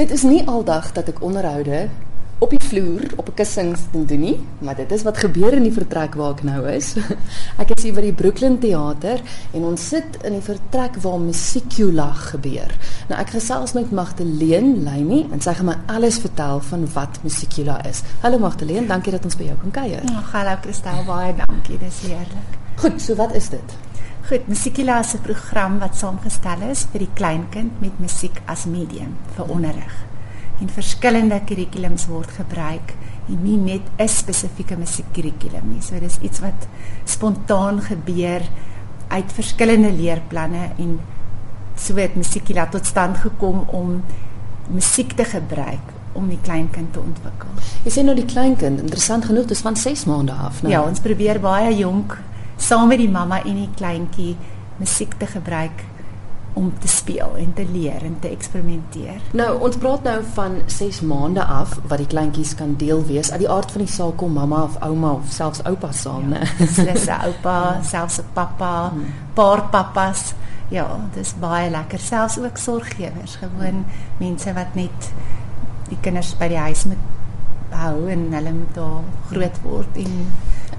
Dit is nie aldag dat ek onderhoude op die vloer op 'n kussings doen doen nie, maar dit is wat gebeur in die vertrek waar ek nou is. ek is hier by die Brooklyn Theater en ons sit in die vertrek waar Musicula gebeur. Nou ek gesels met Magdalene Leyni en sy gaan my alles vertel van wat Musicula is. Hallo Magdalene, dankie dat ons by jou kan kuier. Ja, hallo Christel, baie dankie, dis heerlik. Goed, so wat is dit? Goed, Musicula is 'n program wat saamgestel is vir die kleinkind met musiek as medium vir onderrig en verskillende kurrikulums word gebruik en nie net 'n spesifieke musiekkurrikulum nie. So dis iets wat spontaan gebeur uit verskillende leerplanne en so het musiekila tot stand gekom om musiek te gebruik om die kleinkind te ontwikkel. Jy sê nou die kleinkind, interessant genoeg, dis van 6 maande af, nou. Ja, ons probeer baie jonk saam met die mamma en die kleintjie musiek te gebruik om te speel en te leer en te eksperimenteer. Nou, ons praat nou van 6 maande af wat die kleintjies kan deel wees. Uit die aard van die saak kom mamma of ouma of selfs oupa saam, ja, né? Dis 'n oupa, selfs 'n pappa, hmm. paar pappas. Ja, dis baie lekker. Selfs ook sorggewers, gewoon mense wat net die kinders by die huis moet hou en hulle moet daar groot word en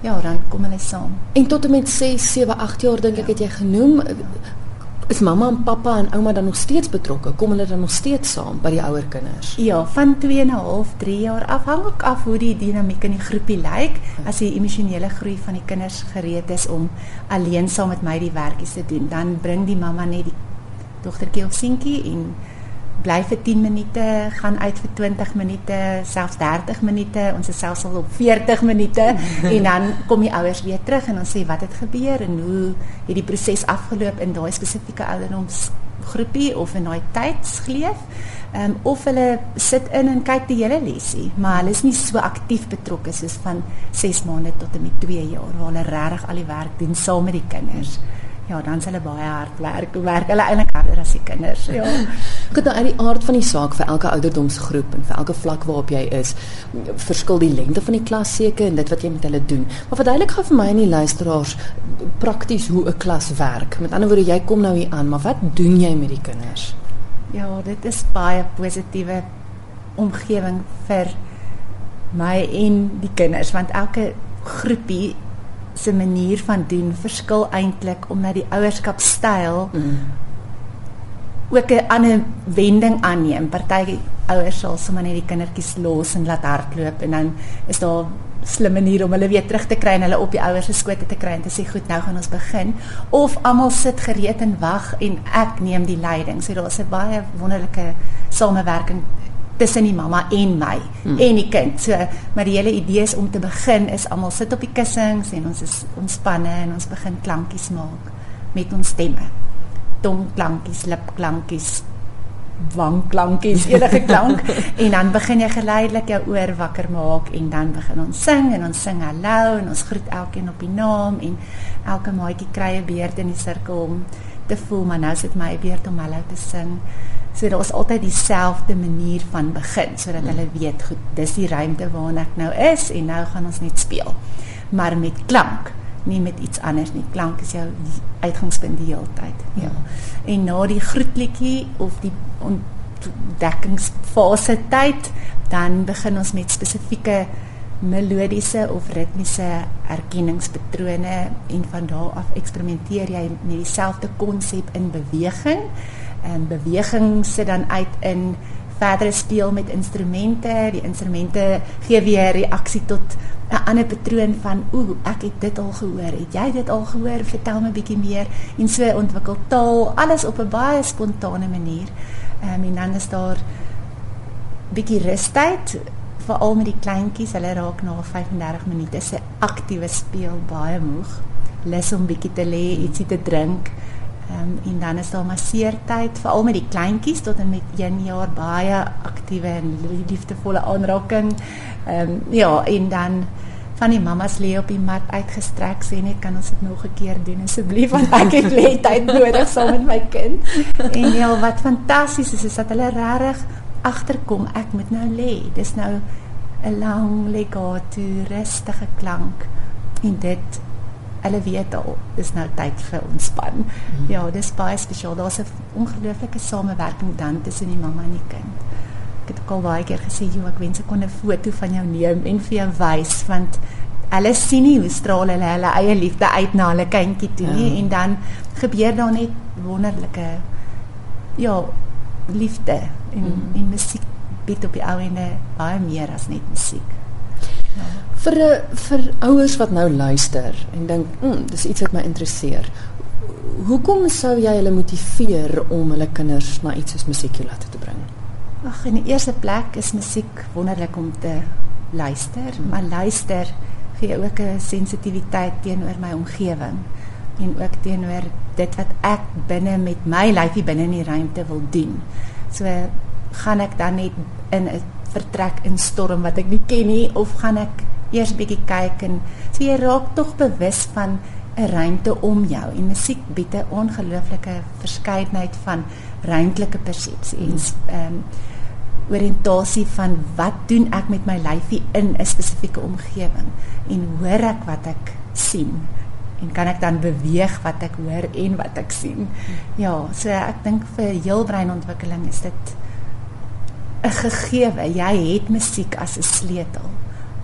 ja, dan kom hulle saam. En tot en met 6, 7, 8 jaar dink ja. ek het jy genoem is mamma en pappa en ouma dan nog steeds betrokke? Kom hulle dan nog steeds saam by die ouer kinders? Ja, van 2 en 'n half, 3 jaar afhangend af hoe die dinamiek in die groepie lyk. As die emosionele groei van die kinders gereed is om alleen saam met my die werkies te doen, dan bring die mamma net die dogtertjie of seentjie en bly vir 10 minute, gaan uit vir 20 minute, selfs 30 minute, ons is selfs al op 40 minute en dan kom die ouers weer terug en ons sê wat het gebeur en hoe het die proses afgeloop in daai spesifieke ouderdomsgroepie of in daai tydsgleef. Ehm um, of hulle sit in en kyk die hele lesie, maar hulle is nie so aktief betrokke soos van 6 maande tot en met 2 jaar waar hulle regtig al die werk doen saam met die kinders. Ja, dan s'hulle baie hard werk. Werk hulle eintlik harder as die kinders. Ja. Goed, nou uit die aard van die saak vir elke ouderdomsgroep en vir elke vlak waarop jy is, verskil die lengte van die klas seker en dit wat jy met hulle doen. Maar verduidelik gou vir my en die luisteraars prakties hoe 'n klas werk. Met ander woorde, jy kom nou hier aan, maar wat doen jy met die kinders? Ja, dit is baie positiewe omgewing vir my en die kinders want elke groepie se manier van doen verskil eintlik omdat die ouerskapstyl mm. ook 'n ander wending aanneem. Party ouers sal sommer net die kindertjies los en laat hardloop en dan is daar slim manier om hulle weer terug te kry en hulle op die ouers se skoot te kry en te sê goed, nou gaan ons begin. Of almal sit gereed en wag en ek neem die leiding. So daar's 'n baie wonderlike samewerking tussen die mamma en my hmm. en die kind. So maar die hele idee is om te begin is almal sit op die kussings en ons is ontspanne en ons begin klankies maak met ons stemme. Tongklankies, lipklankies, wangklankies, enige klank en dan begin jy geleidelik jou oor wakker maak en dan begin ons sing en ons sing hallo en ons groet elkeen op die naam en elke maatjie kry 'n beurt in die sirkel om te voel maar nou sit my beurt om hallo te sing. So daar is altyd dieselfde manier van begin sodat hulle weet goed, dis die ruimte waarna ek nou is en nou gaan ons net speel. Maar met klank, nie met iets anders nie. Klank is jou uitgangspunt die hele tyd. Ja. En na die groetliedjie of die ontdekkingsfase tyd, dan begin ons met spesifieke melodiese of ritmiese erkenningspatrone en van daar af eksperimenteer jy met dieselfde konsep in beweging en beweging sit dan uit in verdere speel met instrumente. Die instrumente gee weer reaksie tot 'n ander patroon van ooh, ek het dit al gehoor. Het jy dit al gehoor? Vertel my bietjie meer. En so ontwikkel taal alles op 'n baie spontane manier. Ehm um, en dan is daar bietjie rustyd veral met die kleintjies. Hulle raak na 35 minute se aktiewe speel baie moeg. Lus om bietjie te lê, ietsie te drink. Um, en dan is daar masseertyd veral met die kleintjies tot en met 1 jaar baie aktiewe en liefdevolle aanraking. Ehm um, ja, en dan van die mammas lê op die mat uitgestrek sê net kan ons dit nog 'n keer doen asseblief want ek het lê tyd nodig saam met my kind. En ja, wat fantasties is is dat hulle regtig agterkom ek moet nou lê. Dis nou 'n lang legato rustige klank en dit hulle weet al dis nou tyd vir ontspan. Mm. Ja, dis baie spesiaal. Daar's 'n ongelooflike samewerking dan tussen die mamma en die kind. ook al baie keer gesê, "Jo, ek wens ek kon 'n foto van jou neem en vir jou wys want hulle sien nie hoe straal hulle hulle eie liefde uit na hulle kindjie toe nie ja. en dan gebeur daar net wonderlike ja, liefde en mm. en musiek bied op die ou ende baie meer as net musiek. Ja. Vir vir ouers wat nou luister en dink, "Mm, dis iets wat my interesseer." Hoekom sou jy hulle motiveer om hulle kinders na iets soos musiekjolate te bring? Ag, in die eerste plek is musiek wonderlik om te luister, mm. maar luister gee ook 'n sensitiwiteit teenoor my omgewing en ook teenoor dit wat ek binne met my lyfie binne in die ruimte wil doen. So gaan ek dan net in 'n vertrek instorm wat ek nie ken nie of gaan ek eers bietjie kyk en so jy raak tog bewus van 'n ruimte om jou. En musiek bied 'n ongelooflike verskeidenheid van ruimtelike persepsie en ehm um, oriëntasie van wat doen ek met my lyfie in 'n spesifieke omgewing en hoor ek wat ek sien en kan ek dan beweeg wat ek hoor en wat ek sien. Ja, so ek dink vir heelbreinontwikkeling is dit 'n gegewe. Jy het musiek as 'n sleutel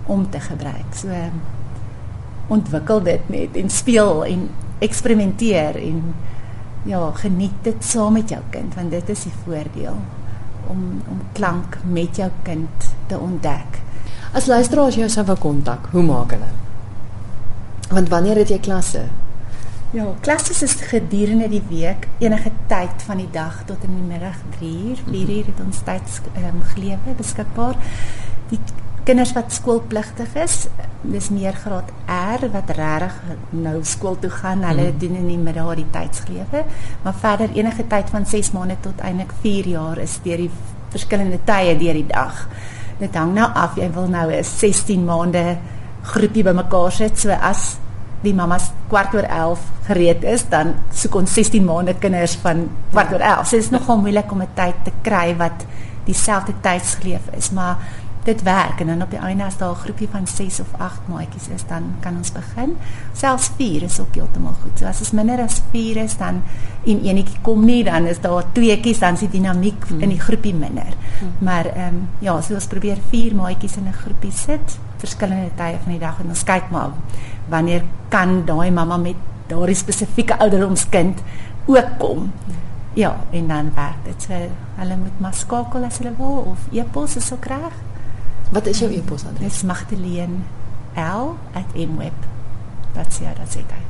om te gebruik. So ontwikkel dit net en speel en eksperimenteer en ja, geniet dit saam met jou kind want dit is die voordeel om om klank met jou kind te ontdek. As luisteraars jou sou wil kontak, hoe maak hulle? Want wanneer het jy klasse? Ja, klasse is gedurende die week, enige tyd van die dag tot in die middag 3uur, 4uur het ons tyd um, gelewe beskikbaar. Die kinders wat skoolpligtig is, dis meer graad R wat regtig nou skool toe gaan, hulle mm. doen in die middag die tydsgelewe, maar verder enige tyd van 6 maande tot eintlik 4 jaar is deur die verskillende tye deur die dag. Dit hang nou af, jy wil nou 'n 16 maande groepie bymekaar sit so as die mamas kwart oor 11 gereed is dan soek ons 16 maande kinders van kwart oor 11. So dit is nogal moeilik om 'n tyd te kry wat dieselfde tydsgeleef is, maar dit werk en dan op die einde as daar 'n groepie van 6 of 8 maatjies is, dan kan ons begin. Selfs 4 is ook heeltemal goed. So as dit minder as 4 is, dan en enetjie kom nie, dan is daar tweeetjies, dan is die dinamiek hmm. in die groepie minder. Hmm. Maar ehm um, ja, so ons probeer 4 maatjies in 'n groepie sit verskillende tye van die dag en ons kyk maar wanneer kan daai mamma met daardie spesifieke ouderdomskind ook kom. Ja, en dan werk dit. So hulle moet maar skakel as hulle wil of e-pos is ook reg. Wat is jou e-posadres? Dis Magdalene L@mweb.co.za.